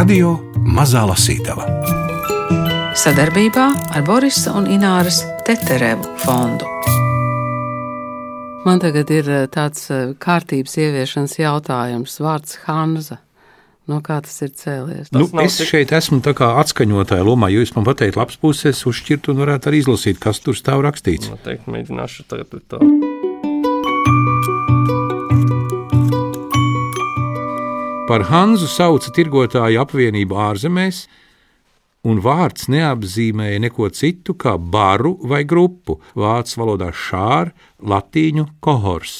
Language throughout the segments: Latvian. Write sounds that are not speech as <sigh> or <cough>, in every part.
Radio Mazā Lasītava sadarbībā ar Borisa un Ināras Teterevu fondu. Man tagad ir eh, tāds eh, kārtības ieviešanas jautājums, vārds Hanza. No kā tas ir cēlies? Nu, es tik... šeit esmu atskaņotāja lomā, jo jūs man pateikt, labs puses uzšķirt un varētu arī izlasīt, kas tur stāv rakstīts. Noteikti mēģināšu tagad to. Par Hanzu sauca tirgotāju apvienību ārzemēs, un vārds neapzīmēja neko citu kā baru vai grupu, vācu valodā šāra, latīņu kohors.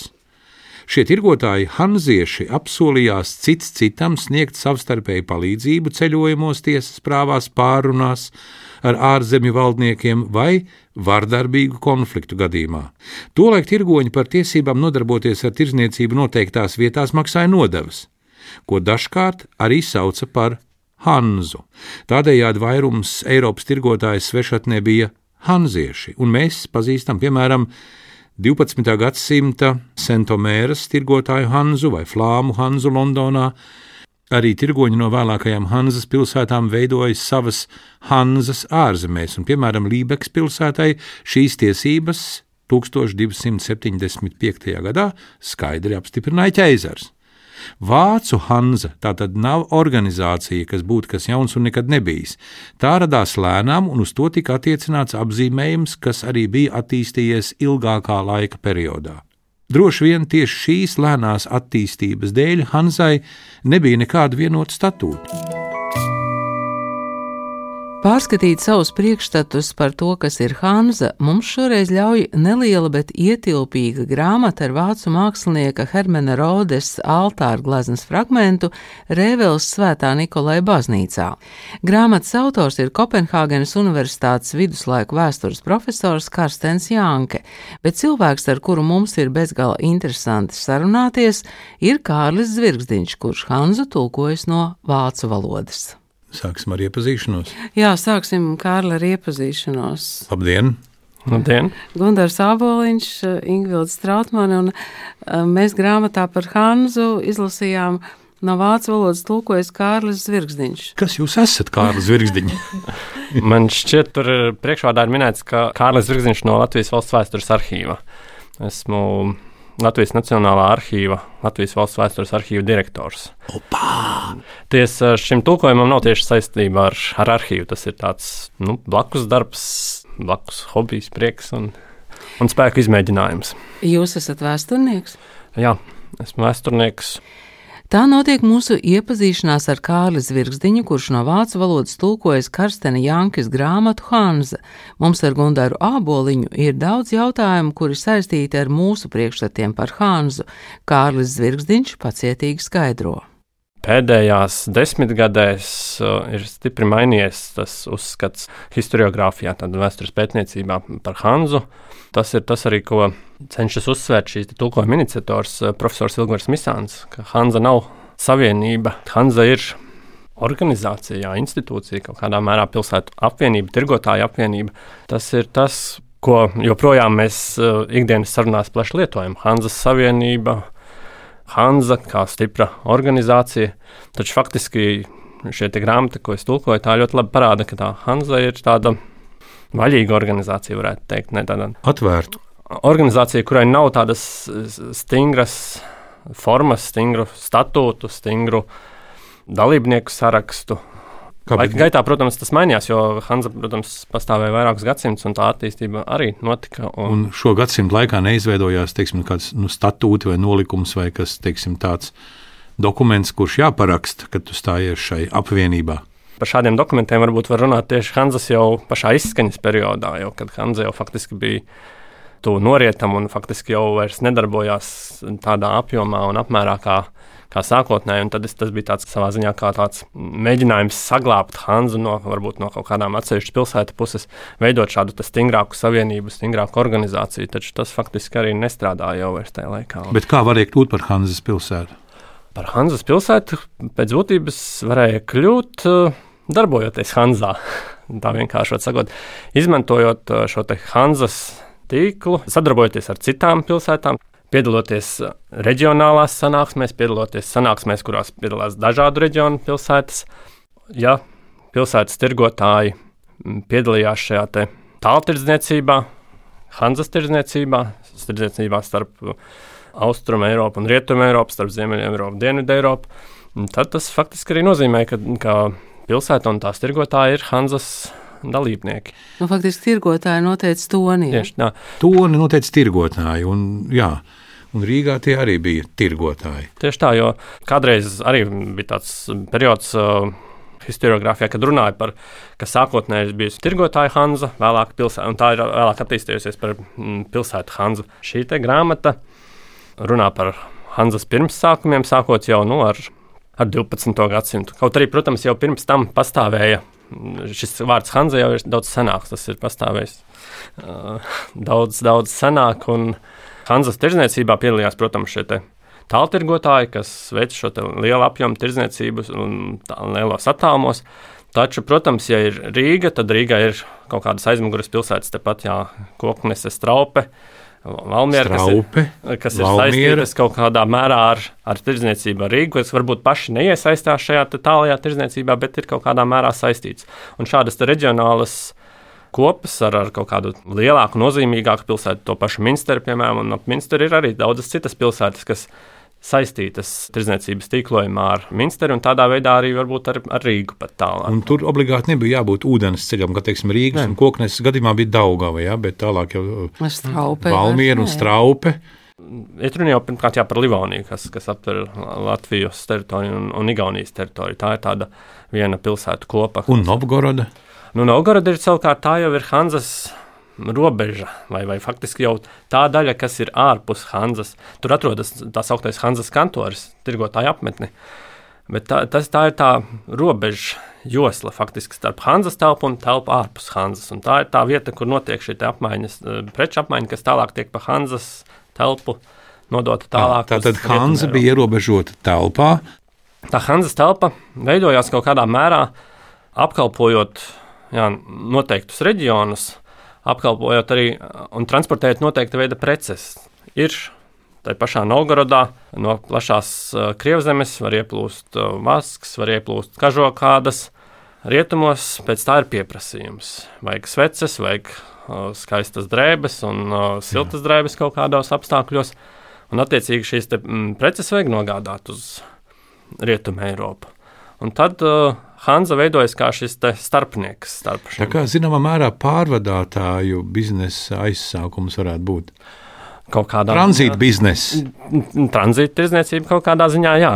Šie tirgotāji hanzieši apsolījās cits citam sniegt savstarpēju palīdzību ceļojumos, tiesas prāvās, pārunās ar ārzemju valdniekiem vai vardarbīgu konfliktu gadījumā. Tolaik tirgoņi par tiesībām nodarboties ar tirzniecību noteiktās vietās maksāja nodevas, ko dažkārt arī sauca par Hanzu. Tādējādi vairums Eiropas tirgotāju svešatnē bija hanzieši, un mēs pazīstam, piemēram, 12. gadsimta Sentomēras tirgotāju Hanzu vai Flāmu Hanzu Londonā. Arī tirgoņi no vēlākajām Hanzas pilsētām veidoja savas Hanzas ārzemēs, un, piemēram, Lībeks pilsētai šīs tiesības 1275. gadā skaidri apstiprināja ķeizars. Vācu Hanza tā tad nav organizācija, kas būtu kas jauns un nekad nebijis. Tā radās lēnām, un uz to tika attiecināts apzīmējums, kas arī bija attīstījies ilgākā laika periodā. Droši vien tieši šīs lēnās attīstības dēļ Hanzai nebija nekāda vienota statūta. Pārskatīt savus priekšstatus par to, kas ir Hanza, mums šoreiz ļauj neliela, bet ietilpīga grāmata ar vācu mākslinieka Hermena Rodes altāra gleznas fragmentu Rēvels Svētā Nikolai baznīcā. Grāmatas autors ir Kopenhāgenes Universitātes viduslaiku vēstures profesors Karstens Janke, bet cilvēks, ar kuru mums ir bezgala interesanti sarunāties, ir Kārlis Zvirgzdiņš, kurš Hanzu tulkojas no vācu valodas. Sāksim ar iepazīšanos. Jā, sāksim Kārli ar iepazīšanos. Labdien! Labdien! Gunārs Aboliņš, Ingvilds Strautmane un mēs grāmatā par Hanzu izlasījām no vācu valodas tulkojas Kārlis Zvirgzdiņš. Kas jūs esat, Kārlis Zvirgzdiņš? <laughs> Man šķiet, tur priekšvārdā ir minēts, ka Kārlis Zvirgzdiņš no Latvijas valsts vēstures arhīva. Esmu Latvijas Nacionālā arhīva, Latvijas valsts vēstures arhīva direktors. Opa! Tiesa šim tulkojumam nav tieši saistība ar, ar arhīvu. Tas ir tāds nu, blakus darbs, blakus hobijs, prieks un, un spēku izmēģinājums. Jūs esat vēsturnieks? Jā, esmu vēsturnieks. Tā notiek mūsu iepazīšanās ar Kārli Zvirgzdiņu, kurš no vācu valodas tulkojas Karstena Jankis grāmatu Hanza. Mums ar Gundaru Āboliņu ir daudz jautājumu, kuri saistīti ar mūsu priekšstatiem par Hanzu. Kārlis Zvirgzdiņš pacietīgi skaidro. Pēdējās desmitgadēs uh, ir stipri mainījies tas uzskats historiografijā, tāda vēstures pētniecībā par Hanzu. Tas ir tas arī, ko cenšas uzsvērt šīs tulkojuma iniciators profesors Ilgars Misāns, ka Hanza nav savienība. Hanza ir organizācija, institūcija, kaut kādā mērā pilsētu apvienība, tirgotāja apvienība. Tas ir tas, ko joprojām mēs ikdienas sarunās plaši lietojam. Hanzas savienība, Hanza kā stipra organizācija. Taču faktiski šie grāmati, ko es tulkoju, tā ļoti labi parāda, ka tā Hanza ir tāda vaļīga organizācija, varētu teikt, ne tāda atvērta. Organizācija, kurai nav tādas stingras formas, stingru statūtu, stingru dalībnieku sarakstu. Laika gaitā, protams, tas mainījās, jo Hanza, protams, pastāvēja vairākus gadsimtus, un tā attīstība arī notika. Un, un šo gadsimtu laikā neizveidojās teiksim, kāds nu, statūti vai nolikums vai kas teiksim, tāds dokuments, kurš jāparaksta, kad tu stājies šai apvienībā. Par šādiem dokumentiem varbūt var runāt tieši Hanzas jau pašā izskaņas periodā, jau, kad Hanza jau faktiski bija tuvu norietam un faktiski jau nedarbojās tādā apjomā un apmērā, kā kā sākotnēji. Tad es, tas bija tāds savā ziņā kā tāds mēģinājums saglabāt Hanzu no, varbūt, no kaut kādām atsevišķas pilsētas puses, veidot šādu stingrāku savienību, stingrāku organizāciju. Taču tas faktiski arī nestrādāja jau vairs tajā laikā. Bet kā varēja kļūt par Hanzas pilsētu? Par Hanzas pilsētu pēc būtības varēja kļūt uh, darbojoties Hanzā. <laughs> Tā vienkārši sakot, izmantojot uh, šo Hanzas tīklu, sadarbojoties ar citām pilsētām, piedaloties uh, reģionālās sanāksmēs, piedaloties sanāksmēs, kurās piedalās dažādu reģionu pilsētas. ja pilsētas tirgotāji piedalījās šajā tāltirdzniecībā, Hanzas tirdzniecībā, tirdzniecībā starp Austrumu Eiropu un Rietumu Eiropu, starp Ziemeļu Eiropu un Dienvidu Eiropu, tad tas faktiski arī nozīmē, ka, ka pilsēta un tās tirgotāji ir Hanzas dalībnieki. Nu, faktiski tirgotāji noteica toni. Tieši tā. Toni noteica tirgotāji. Un, jā, un Rīgā tie arī bija tirgotāji. Tieši tā, jo kādreiz arī bija tāds periods. Uh, Historiogrāfijā, kad runāja par to, ka sākotnēji bija tirgotāja Hanza, vēlāk pilsēta, un tā ir vēlāk attīstījusies par mm, pilsētu Hanzu. Šī grāmata runā par Hanzas pirmsākumiem, sākot jau nu, ar, ar 12. gadsimtu. Kaut arī, protams, jau pirms tam pastāvēja šis vārds Hanza jau ir daudz senāks, tas ir pastāvējis uh, <laughs> daudz, daudz senāk. Hanzas tirdzniecībā piedalījās, protams, šie tāltirgotāji, kas veic šo lielu apjomu tirdzniecību un lielos attālumos. Taču, protams, ja ir Rīga, tad Rīgā ir kaut kādas aizmugures pilsētas, tepat jā, Koknese, Straupe. Valmiera, kas ir, kas ir saistītas kaut kādā mērā ar, ar tirdzniecību ar Rīgu, kas varbūt paši neiesaistās šajā tālajā tirdzniecībā, bet ir kaut kādā mērā saistīts. Un šādas reģionālas kopas ar, ar kaut kādu lielāku, nozīmīgāku pilsētu, to pašu Minsteru, piemēram, un ap Minsteru ir arī daudzas citas pilsētas, kas saistītas tirdzniecības tīklojumā ar Minsteru un tādā veidā arī varbūt ar, ar Rīgu pat tālāk. Un tur obligāti nebija jābūt ūdens ceļam, kā teiksim, Rīgas ne. un Koknes gadījumā bija Daugava, ja, bet tālāk jau Straupe, Valmiera un Straupe. Ir runa jau pirmkārt jā, par Livoniju, kas, kas aptver Latvijas teritoriju un, un Igaunijas teritoriju. Tā ir tāda viena pilsētu kopa. Un Novgoroda? Nu, Novgoroda ir savukārt tā jau ir Hanzas robeža, vai, vai faktiski jau tā daļa, kas ir ārpus Hanzas. Tur atrodas tā sauktais Hanzas kantors, tirgotāja apmetne. Bet tā, tas, tā ir tā robeža josla faktiski starp Hanzas telpu un telpu ārpus Hanzas. Un tā ir tā vieta, kur notiek šī apmaiņas, eh, preču apmaiņa, kas tālāk tiek pa Hanzas telpu nodota tālāk. Tā tad Hanza bija ierobežota telpā. Tā Hanzas telpa veidojās kaut kādā mērā apkalpojot jā, noteiktus reģionus, apkalpojot arī un transportējot noteikta veida preces. Ir Tā pašā Novgorodā no plašās Krievzemes var ieplūst maskas, var ieplūst kažokādas. Rietumos pēc tā ir pieprasījums. Vajag sveces, vajag skaistas drēbes un siltas drēbes kaut kādos apstākļos. Un, attiecīgi, šīs te, m, preces vajag nogādāt uz Rietumu Eiropu. Un tad uh, Hanza veidojas kā šis starpnieks. Starp šim. Tā kā zināmā mērā pārvadātāju biznesa aizsākums varētu būt. Kaut kādā tranzīta biznesa. Tranzīta tirdzniecība kaut kādā ziņā, jā.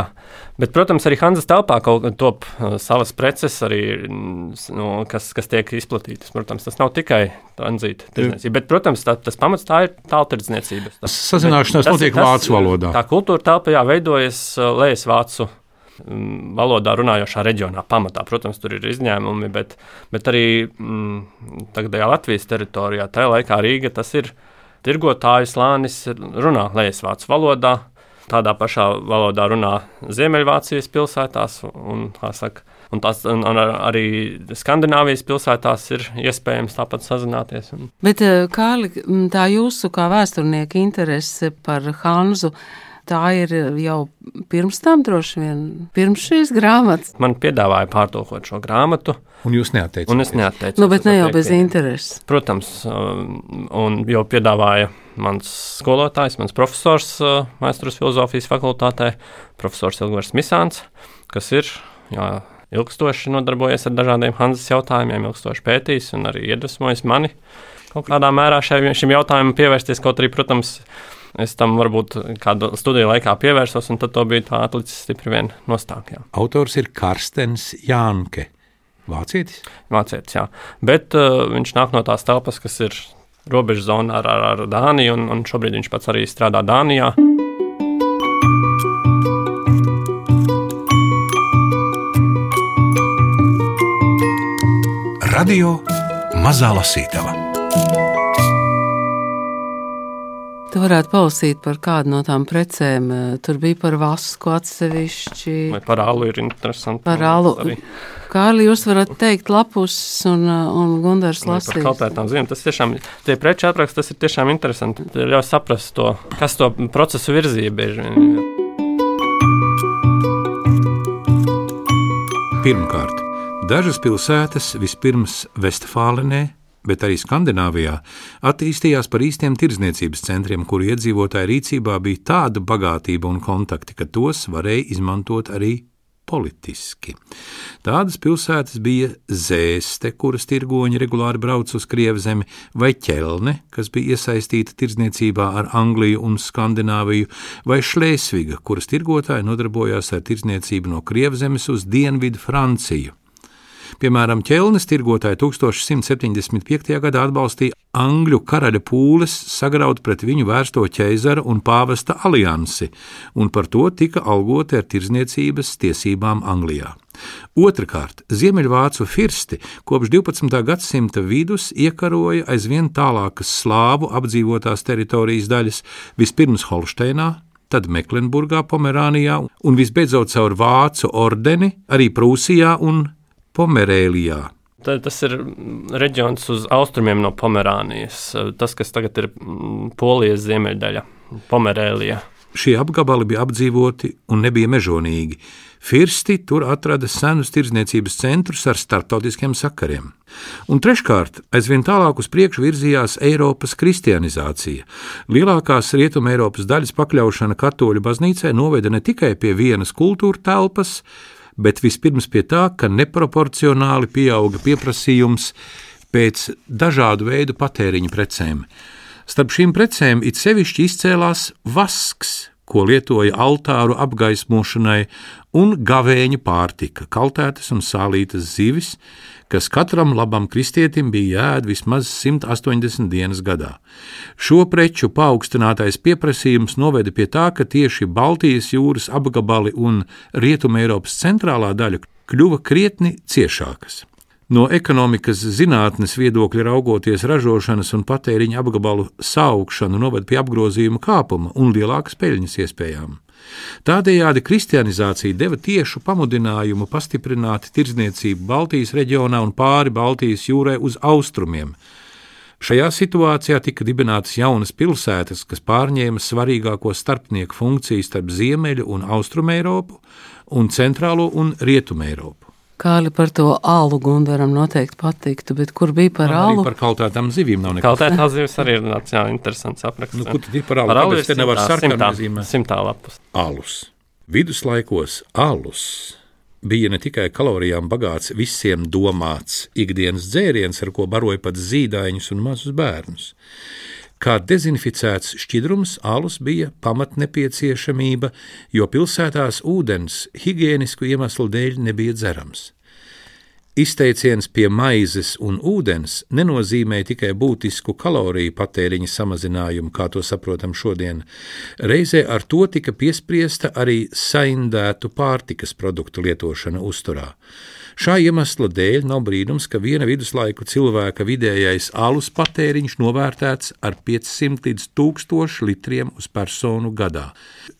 Bet, protams, arī Hanzas telpā top uh, savas preces, arī, nu, kas, kas tiek izplatītas. Protams, tas nav tikai tranzīta tirdzniecība, bet, protams, tā, tas pamats tā ir tāltirdzniecība. Sazināšanās notiek vācu valodā. Tā kultūra telpā jā, veidojas uh, lejas vācu valodā valodā runājošā reģionā pamatā. Protams, tur ir izņēmumi, bet, bet arī mm, tagadējā Latvijas teritorijā, tajā laikā Rīga tas ir tirgotāju slānis, runā lejasvācu valodā. Tādā pašā valodā runā Ziemeļvācijas pilsētās, un, saka, un, tās, un arī Skandināvijas pilsētās ir iespējams tāpat sazināties. Bet, eh, Kārli, tā jūsu kā vēsturnieka interese par Hanzu tā ir jau pirms tam, droši vien, pirms šīs grāmatas. Man piedāvāja pārtulkot šo grāmatu. Un jūs neatteicāties? Un es neatteicos. Nu, bet ne jau bez intereses. Protams, um, un jau piedāvāja mans skolotājs, mans profesors uh, Maistras filozofijas fakultātē, profesors Ilgars Misāns, kas ir jā, ilgstoši nodarbojies ar dažādiem Hanzas jautājumiem, ilgstoši pētījis un arī iedvesmojis mani kaut kādā mērā šim jautājumam pievērsties. Kaut arī, protams, es tam varbūt kādu studiju laikā pievērsos, un tad to bija tā atlicis stipri vien nostāk. Jā. Autors ir Karstens Jānke. Vācietis? Vācietis, jā. Bet uh, viņš nāk no tās telpas, kas ir robežas zona ar, ar, ar Dāniju, un, un šobrīd viņš pats arī strādā Dānijā. Radio Mazā Lasītava. Tu varētu palasīt par kādu no tām precēm. Eh, tur bija par vasku atsevišķi. Vai par alu ir interesanti. Par alu. Kārli, jūs varat teikt lapus un, eh, un Gundars lasīt. Par kaltētām zīmēm. Tas tiešām, tie preču apraksts, tas ir tiešām interesanti. Ļauj saprast to, kas to procesu virzība ir. Pirmkārt, Dažas pilsētas vispirms Vestfālenē, bet arī Skandināvijā, attīstījās par īstiem tirdzniecības centriem, kuru iedzīvotāju rīcībā bija tāda bagātība un kontakti, ka tos varēja izmantot arī politiski. Tādas pilsētas bija Zēste, kuras tirgoņi regulāri brauca uz Krievzemi, vai Ķelne, kas bija iesaistīta tirdzniecībā ar Angliju un Skandināviju, vai Šlēsviga, kuras tirgotāji nodarbojās ar tirdzniecību no Krievzemes uz Dienvidu Franciju. Piemēram, ķelnes tirgotāji 1175. gadā atbalstīja Angļu karaļa pūles sagraut pret viņu vērsto ķeizara un pāvesta aliansi, un par to tika algoti ar tirzniecības tiesībām Anglijā. Otrakārt, Ziemeļvācu firsti kopš 12. gadsimta vidus iekaroja aizvien tālākas slāvu apdzīvotās teritorijas daļas, vispirms Holšteinā, tad Meklenburgā, Pomerānijā un visbeidzot caur Vācu ordeni arī Prūsijā un Pomerēlijā. Tas ir reģions uz austrumiem no Pomerānijas, tas, kas tagad ir Polijas ziemeļdaļa, Pomerēlija. Šie apgabali bija apdzīvoti un nebija mežonīgi. Firsti tur atrada senus tirdzniecības centrus ar starptautiskiem sakariem. Un treškārt, aizvien tālāk uz priekšu virzījās Eiropas kristianizācija. Lielākās rietuma Eiropas daļas pakļaušana katoļu baznīcai noveda ne tikai pie vienas kultūra telpas, bet vispirms pie tā, ka neproporcionāli pieauga pieprasījums pēc dažādu veidu patēriņa precēm. Starp šīm precēm it sevišķi izcēlās vasks, ko lietoja altāru apgaismošanai, un gavēņa pārtika, kaltētas un sālītas zivis, kas katram labam kristietim bija jāēd vismaz 180 dienas gadā. Šo preču paaugstinātais pieprasījums noveda pie tā, ka tieši Baltijas jūras apgabali un Rietumē Eiropas centrālā daļa kļuva krietni ciešākas. No ekonomikas zinātnes viedokļa raugoties, ražošanas un patēriņa apgabalu saukšanu noved pie apgrozījuma kāpuma un lielākas peļņas iespējām. Tādējādi kristianizācija deva tiešu pamudinājumu pastiprināt tirdzniecību Baltijas reģionā un pāri Baltijas jūrai uz austrumiem. Šajā situācijā tika dibinātas jaunas pilsētas, kas pārņēma svarīgāko starpnieku funkciju starp Ziemeļu un Austrumu Eiropu un Centrālo un Rietumu Eiropu. Kāli par to alu Gundaram noteikti patiktu, bet kur bija par Man alu? Par kaltētām zivīm nav nekas. Kaltētās zivis arī ir nacionāli interesants apraksts. Nu, kur tad ir par alu? Par alu Kāpēc te nevar sarkanā zīmē? Simtā lapas. Alus. Viduslaikos alus bija ne tikai kalorijām bagāts, visiem domāts ikdienas dzēriens, ar ko baroja pat zīdaiņus un mazus bērnus. Kā dezinficēts šķidrums, alus bija pamatnepieciešamība, jo pilsētās ūdens higiēnisku iemeslu dēļ nebija dzerams. Izteiciens pie maizes un ūdens nenozīmē tikai būtisku kaloriju patēriņa samazinājumu, kā to saprotam šodien. Reizē ar to tika piespriesta arī saindētu pārtikas produktu lietošana uzturā. Šā iemesla dēļ nav brīnums, ka viena viduslaiku cilvēka vidējais alus patēriņš novērtēts ar 500 līdz 1000 litriem uz personu gadā.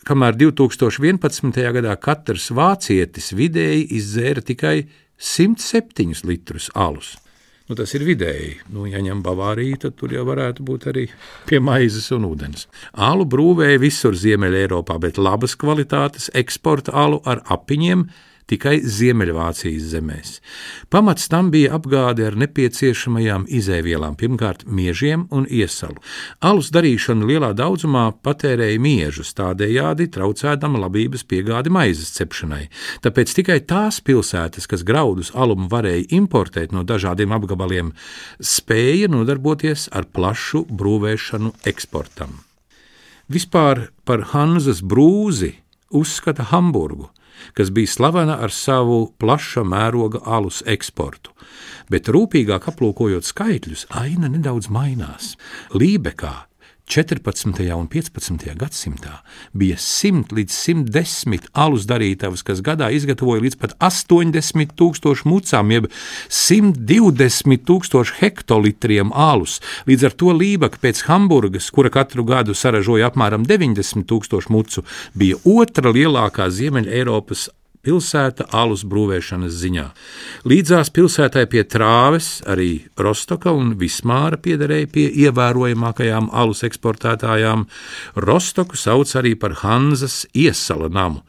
Kamēr 2011. gadā katrs vācietis vidēji izdzēra tikai 107 litrus alus. Nu, tas ir vidēji. Nu, ja ņem Bavāriju, tad tur jau varētu būt arī pie maizes un ūdens. Alu brūvēja visur Ziemeļā Eiropā, bet labas kvalitātes eksporta alu ar apiņiem tikai Ziemeļvācijas zemēs. Pamats tam bija apgāde ar nepieciešamajām izēvielām, pirmkārt, miežiem un iesalu. Alus darīšana lielā daudzumā patērēja miežus, tādējādi traucēdama labības piegādi maizes cepšanai. Tāpēc tikai tās pilsētas, kas graudus alumu varēja importēt no dažādiem apgabaliem, spēja nodarboties ar plašu brūvēšanu eksportam. Vispār par Hanzas brūzi uzskata Hamburgu, kas bija slavena ar savu plaša mēroga alus eksportu. Bet rūpīgāk aplūkojot skaitļus, aina nedaudz mainās. Lībekā 14. un 15. gadsimtā bija 100 līdz 110 alus darītavas, kas gadā izgatavoja līdz pat 80 tūkstošu mucām, jeb 120 tūkstošu hektolitriem alus. Līdz ar to Lībeka pēc Hamburgas, kura katru gadu saražoja apmēram 90 tūkstošu mucu, bija otra lielākā Ziemeļa Eiropas pilsēta alus brūvēšanas ziņā. Līdzās pilsētai pie trāves arī Rostoka un Vismāra piederēja pie ievērojamākajām alus eksportētājām. Rostoku sauc arī par Hanzas iesala namu.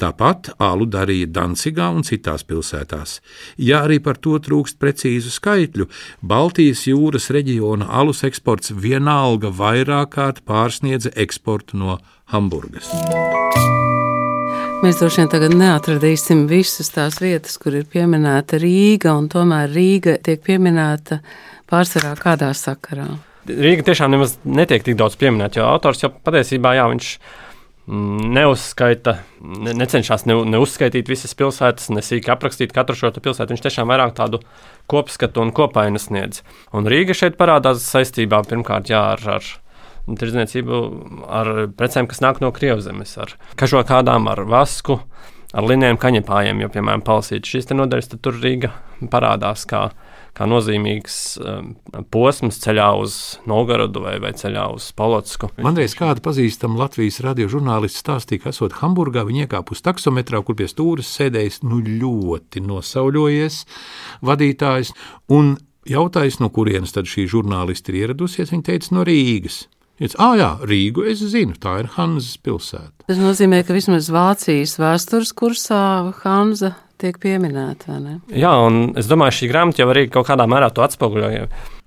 Tāpat alu darīja Dancigā un citās pilsētās. Ja arī par to trūkst precīzu skaitļu, Baltijas jūras reģiona alus eksports vienalga vairāk kārt pārsniedza eksportu no Hamburgas. Mēs droši vien tagad neatradīsim visas tās vietas, kur ir pieminēta Rīga, un tomēr Rīga tiek pieminēta pārsvarā kādā sakarā. Rīga tiešām nemaz netiek tik daudz pieminēta, jo autors jau patiesībā jā, viņš mm, neuzskaita, ne, necenšas ne, neuzskaitīt visas pilsētas, nesīk aprakstīt katru šo pilsētu. Viņš tiešām vairāk tādu kopskatu un kopainu sniedz. Un Rīga šeit parādās saistībā pirmkārt jā, ar, ar tirdzniecību ar precēm, kas nāk no Krievzemes, ar kažokādām, ar vasku, ar liniem kaņepājiem. Jo, piemēram, palasīt šīs nodaļas, tad tur Rīga parādās kā, kā nozīmīgs um, posms ceļā uz Novgorodu vai, vai ceļā uz Polotsku. Man reiz kāda pazīstama Latvijas radio žurnālists stāstīja, ka esot Hamburgā, viņa iekāpa uz taksometrā, kur pie stūres sēdējis nu ļoti nosauļojies vadītājs. Un Jautājis, no kurienes tad šī žurnāliste ir ieradusies, viņa teica, no Rīgas. Teica, ah, jā, Rīgu es zinu, tā ir Hanzas pilsēta. Tas nozīmē, ka vismaz Vācijas vēstures kursā Hanza tiek pieminēta. Jā, un es domāju, šī grāmata jau arī kaut kādā mērā to atspoguļo.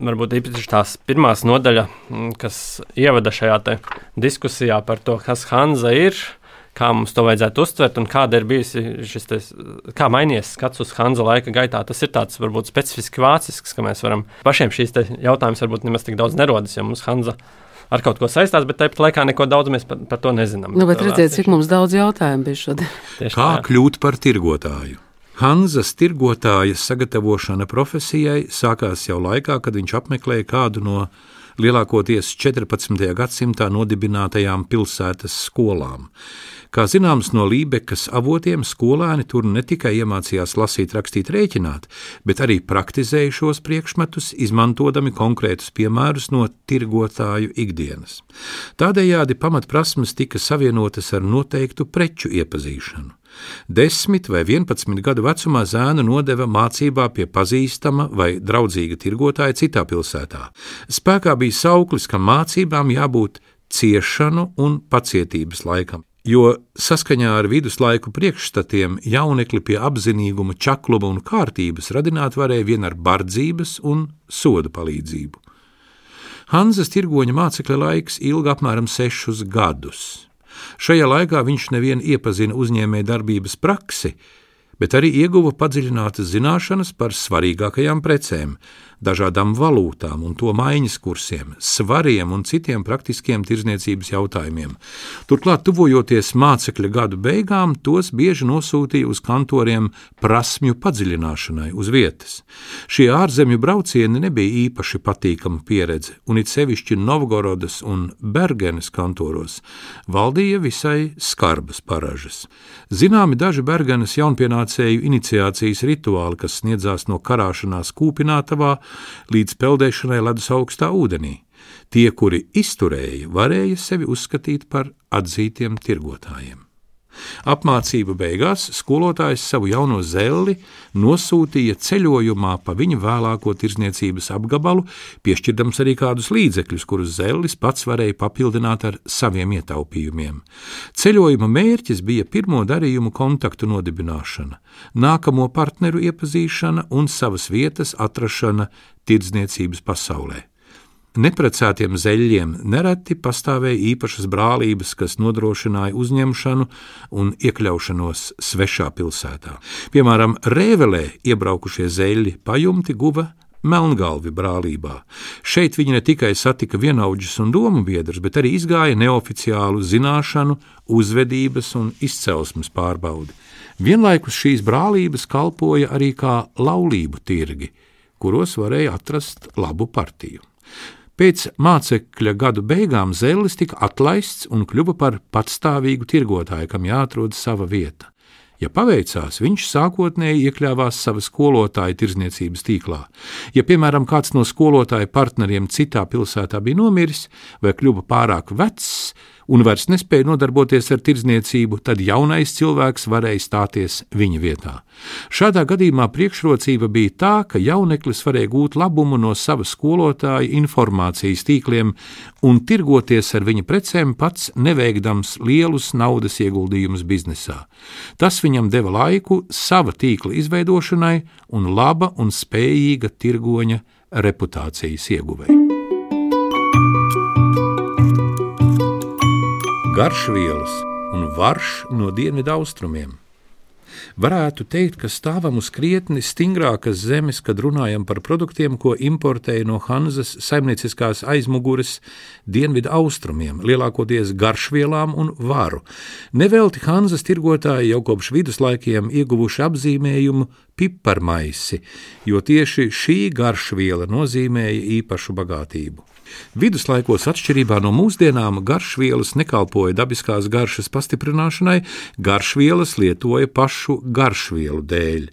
Varbūt īpaši tās pirmās nodaļa, mm, kas ievada šajā diskusijā par to, kas Hanza ir. Kā mums to vajadzētu uztvert, un kāda ir bijusi šis, te, kā mainījies skats uz Hanza laika gaitā. Tas ir tāds varbūt specifiski vācisks, ka mēs varam pašiem šīs jautājumas varbūt nemaz tik daudz nerodas, jo mums Hanza ar kaut ko saistās, bet tāpat laikā neko daudz mēs par, par to nezinām. Nu, bet redziet, cik mums daudz jautājumu bija šodien. <laughs> Tieši Kā tā. kļūt par tirgotāju? Hanzas tirgotāja sagatavošana profesijai sākās jau laikā, kad viņš apmeklēja kādu no lielākoties 14. gadsimtā nodibinātajām pilsētas skolām. Kā zināms no Lībekas avotiem, skolēni tur ne tikai iemācījās lasīt, rakstīt, rēķināt, bet arī praktizēja šos priekšmetus, izmantodami konkrētus piemērus no tirgotāju ikdienas. Tādējādi pamatprasmes tika savienotas ar noteiktu preču iepazīšanu. Desmit vai vienpadsmit gadu vecumā zēnu nodeva mācībā pie pazīstama vai draudzīga tirgotāja citā pilsētā. Spēkā bija sauklis, ka mācībām jābūt ciešanu un pacietības laikam jo saskaņā ar viduslaiku priekšstatiem jaunekli pie apzinīguma, čakluma un kārtības radināt varēja vien ar bardzības un soda palīdzību. Hanzas tirgoņa mācekļa laiks ilga apmēram sešus gadus. Šajā laikā viņš nevien iepazina uzņēmēja darbības praksi, bet arī ieguva padziļinātas zināšanas par svarīgākajām precēm, dažādām valūtām un to maiņas kursiem, svariem un citiem praktiskiem tirzniecības jautājumiem. Turklāt, tuvojoties mācekļa gadu beigām, tos bieži nosūtīja uz kantoriem prasmju padziļināšanai uz vietas. Šie ārzemju braucieni nebija īpaši patīkama pieredze, un it sevišķi Novgorodas un Bergenes kantoros valdīja visai skarbas paražas. Zināmi daži Bergenes jaunpienācēju iniciācijas rituāli, kas sniedzās no karāšanās kūpinātavā līdz peldēšanai ledus augstā ūdenī. Tie, kuri izturēja, varēja sevi uzskatīt par atzītiem tirgotājiem. Apmācību beigās skolotājs savu jauno zelli nosūtīja ceļojumā pa viņa vēlāko tirzniecības apgabalu, piešķirdams arī kādus līdzekļus, kurus zellis pats varēja papildināt ar saviem ietaupījumiem. Ceļojuma mērķis bija pirmo darījumu kontaktu nodibināšana, nākamo partneru iepazīšana un savas vietas atrašana tirdzniecības pasaulē. Neprecētiem zeļiem nereti pastāvēja īpašas brālības, kas nodrošināja uzņemšanu un iekļaušanos svešā pilsētā. Piemēram, Rēvelē iebraukušie zeļi pajumti guva Melngalvi brālībā. Šeit viņi ne tikai satika vienaudžus un domu biedrus, bet arī izgāja neoficiālu zināšanu, uzvedības un izcelsmes pārbaudi. Vienlaikus šīs brālības kalpoja arī kā laulību tirgi, kuros varēja atrast labu partiju. Pēc mācekļa gadu beigām Zellis tika atlaists un kļuva par patstāvīgu tirgotāju, kam jāatrod sava vieta. Ja paveicās, viņš sākotnēji iekļāvās savas skolotāja tirzniecības tīklā. Ja, piemēram, kāds no skolotāja partneriem citā pilsētā bija nomiris vai kļuva pārāk vecs, un vairs nespēja nodarboties ar tirdzniecību, tad jaunais cilvēks varēja stāties viņa vietā. Šādā gadījumā priekšrocība bija tā, ka jauneklis varēja gūt labumu no sava skolotāja informācijas tīkliem un tirgoties ar viņa precēm pats neveikdams lielus naudas ieguldījumus biznesā. Tas viņam deva laiku sava tīkla izveidošanai un laba un spējīga tirgoņa reputācijas ieguvēja. Garšvielas un varš no dienvidu austrumiem. Varētu teikt, ka stāvam uz krietni stingrākas zemes, kad runājam par produktiem, ko importēja no Hanzas saimnieciskās aizmugures dienvidu austrumiem, lielākoties garšvielām un varu. Nevelti Hanzas tirgotāji jau kopš viduslaikiem ieguvuši apzīmējumu piparmaisi, jo tieši šī garšviela nozīmēja īpašu bagātību. Viduslaikos, atšķirībā no mūsdienām, garšvielas nekalpoja dabiskās garšas pastiprināšanai, garšvielas lietoja pašu garšvielu dēļ.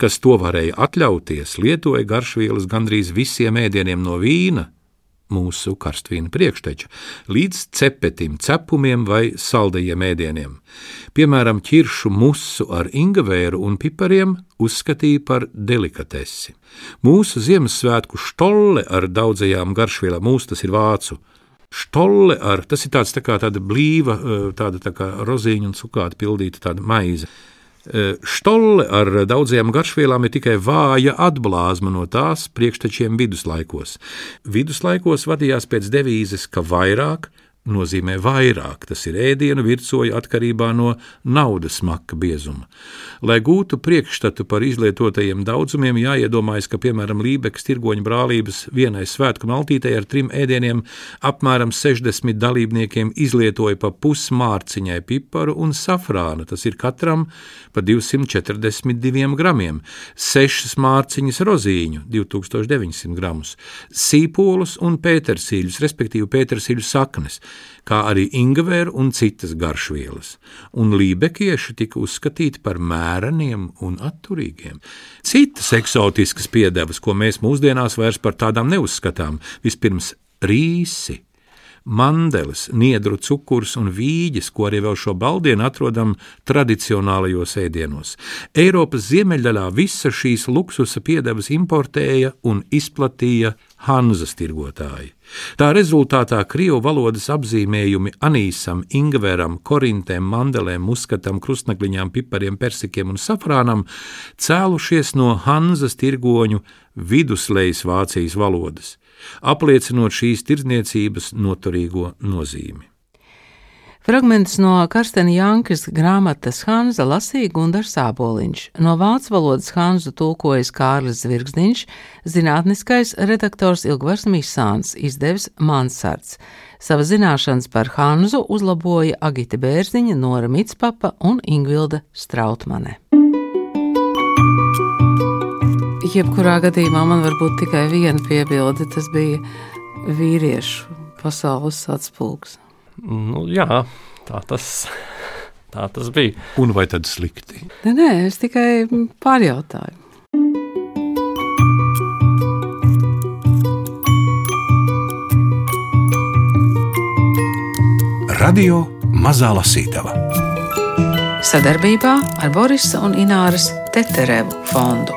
Kas to varēja atļauties, lietoja garšvielas gandrīz visiem ēdieniem no vīna, mūsu karstvīna priekšteča, līdz cepetim, cepumiem vai saldajiem ēdieniem. Piemēram, ķiršu musu ar ingavēru un pipariem uzskatīja par delikatesi. Mūsu Ziemassvētku štolle ar daudzajām garšvielām, mūsu tas ir vācu. Štolle ar, tas ir tāds tā kā tāda blīva, tāda tā kā rozīņa un cukāta pildīta tāda maize. Štolle ar daudzajām garšvielām ir tikai vāja atblāzma no tās priekštečiem viduslaikos. Viduslaikos vadījās pēc devīzes, ka vairāk nozīmē vairāk. Tas ir ēdienu virsoja atkarībā no naudas maka biezuma. Lai gūtu priekšstatu par izlietotajiem daudzumiem, jāiedomājas, ka, piemēram, Lībekas tirgoņa brālības vienai svētku maltītei ar trim ēdieniem apmēram 60 dalībniekiem izlietoja pa pusmārciņai piparu un safrāna. Tas ir katram pa 242 gramiem, 6 mārciņas rozīņu, 2900 gramus, sīpolus un pētersīļus, respektīvi pētersīļu saknes kā arī ingavēra un citas garšvielas, un lībekieši tika uzskatīti par mēreniem un atturīgiem. Citas eksotiskas piedevas, ko mēs mūsdienās vairs par tādām neuzskatām, vispirms rīsi mandelis, niedru cukurs un vīģis, ko arī vēl šo baldienu atrodam tradicionālajos ēdienos. Eiropas ziemeļdaļā visas šīs luksusa piedevas importēja un izplatīja Hanzas tirgotāji. Tā rezultātā krievu valodas apzīmējumi anīsam, ingveram, korintēm, mandelēm, muskatam, krustnakliņām, pipariem, persikiem un safrānam cēlušies no Hanzas tirgoņu viduslejas Vācijas valodas apliecinot šīs tirdzniecības noturīgo nozīmi. Fragments no Karstena Jankas grāmatas Hanza lasīja Gundars Sāboliņš, no vācu valodas Hanzu tulkojas Kārlis Zvirgzdiņš, zinātniskais redaktors Ilgvars Misāns, izdevis Mansards. Sava zināšanas par Hanzu uzlaboja Agita Bērziņa, Nora Mitspapa un Ingvilda Strautmane. Jebkurā gadījumā man var būt tikai viena piebilde. Tas bija vīriešu pasaules atspūgs. Nu, jā, tā tas, tā tas bija. Un vai tad slikti? Nē, nē es tikai pārjautāju. Radio Mazā Lasītava sadarbībā ar Borisa un Ināras Teterevu fondu.